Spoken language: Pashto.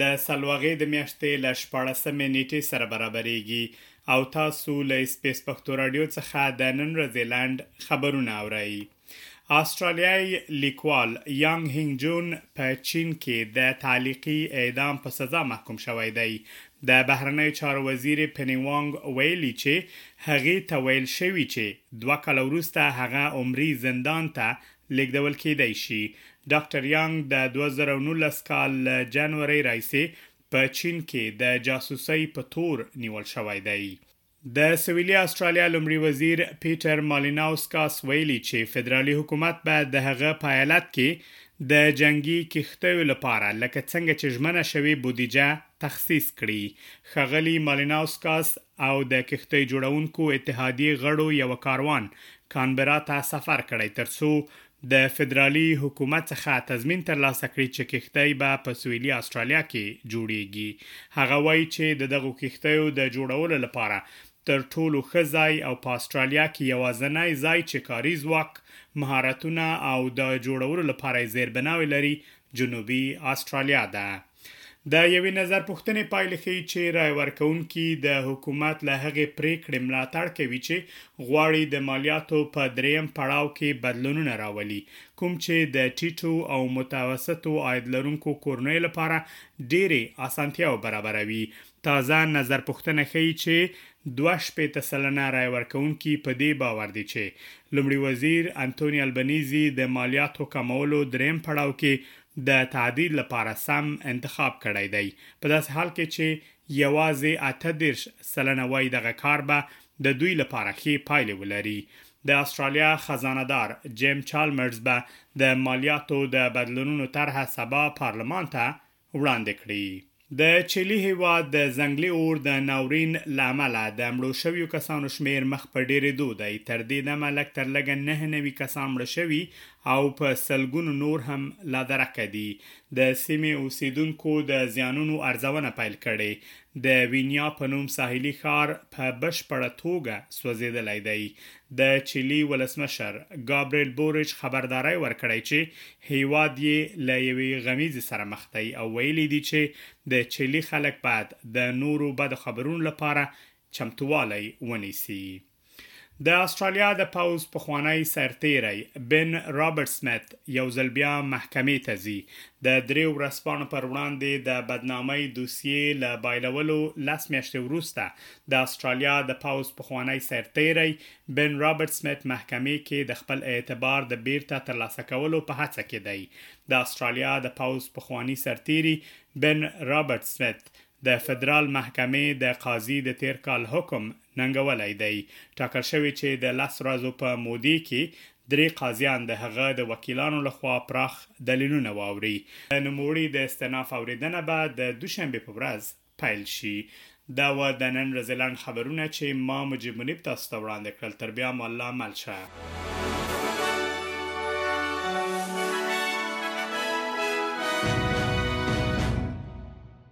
د سلواغې د میاشتې له شپاړسمې نیټې سره برابریږي او تاسو له اسپیس پښتو رادیو څخه د نن ورځې لنډ خبرونه اورئ. آسترالیای لیکوال یانګ هینګ جون په چین کې د تعلیقي اعدام په سزا محکوم شوی دی. د بهرنیو چارو وزیرې پنی وانګ ویلي چې هغې ته ویل شوي چې دوه کاله وروسته هغه عمري زندان ته لېږدول کېدای شي. ډاکټر یانګ د دوه زره او نولس کال له جنورۍ راهیسې په چین کې د جاسوسۍ په تور نیول شوی دی. د سویلي اسټرالیا لومړي وزیر پیټر مالیناوسکاس ویلي چې فدرالي حکومت به د هغه په ایالت کې د جنګي کښتیو لپاره لکه څنګه چې ژمنه شوې بودیجه تخصیص کړي. ښاغلي مالیناوسکاس او د کښتۍ جوړونکو اتحادیې غړو یوه کاروان کانبرا ته سفر کړی تر څو د فدرالي حکومت څخه تضمین تر لاسه کړي چې کښتۍ به په سویلي اسټرالیا کې جوړیږي. هغه وایي چې د دغو کښتیو د جوړولو لپاره تر ټولو ښه ځای او په اسټرالیا کې یوازنی ځای چې کاري ځواک، مهارتونه او د جوړولو لپاره یې زیربناوې لري جنوبي اسټرالیا ده. د یوې نظر پوښتنې پایلې ښیي چې رای ورکوونکي د حکومت له هغې پریکړې ملاتړ کوي چې غواړي د مالیاتو په دریم پړاو کې بدلونونه راولي کوم چې د ټیټو او متوسطو عاید لرونکو کورنیو لپاره ډیرې اسانتیاو برابروي تازه نظر پوښتنه ښيي چې دوه شپېته سلنه رایه ورکوونکي په دې باور دي چې لومړي وزیر انتوني البنیزي د مالیاتو کمولو درېیم پړاو کې د تعدیل لپاره سم انتخاب کړی دی، په داسې حال کې چې یوازې اته دېرش سلنه وايي دغه کار به د دوی لپاره ښې پایلې ولري. د اسټرالیا خزانه دار جېم چالمرز به د مالیاتو د بدلونونو طرحه سبا پارلمان ته وړاندې کړي. د چیلي هېواد د ځنګلي اور د ناورین له امله د مړو شویو کسانو شمېر مخ په ډېرېدو دی، تر دې دمه لږ تر لږه نهه نوي کسان مړه شوي او په سلګونو نور هم لا درکه دي. د سیمې اوسېدونکو د زیانونو ارزونه پیل کړې، د وینیا په نوم ساحلي ښار په بشپړه توګه سوځېدلی دی، د چیلي ولسمشر ګابریل بوریچ خبرداری ورکړی چې هیواد یې له یوې غمیزې سره مخ دی او ویلي دي چې د چیلي خلک باید د نورو بدو خبرونو لپاره چمتووالی ونیسي. د اسټرالیا د پوځ پخوانی سرتیری بن رابرټ سمیت یو ځل بیا محکمې ته ځي، د دریو ورځپاڼو پر وړاندې د بدنامۍ دوسیې له بایلولو لس میاشتې وروسته د اسټرالیا د پوځ پخوانی سرتېری بن رابرټ سمیت محکمې کې د خپل اعتبار د بیرته ترلاسه کولو په هڅه کې دی. د اسټرالیا د پوځ پخوانی سرتېری بن رابرټ سمیت د فدرال محکمې د قاضي د تېر کال حکم ننګولی دی. ټاکل شوې چې د لس ورځو په مودې کې درې قاضیان د هغه د وکیلانو له خوا پراخ دلیلونه واوري. د نوموړي د استناف اوریدنه به د دوشنبې په ورځ پیل شي دا وه د نن ورځې لنډ خبرونه چې ما مجیب منیب تاسو ته وړاندې کړل تر بیا مو الله مل شه.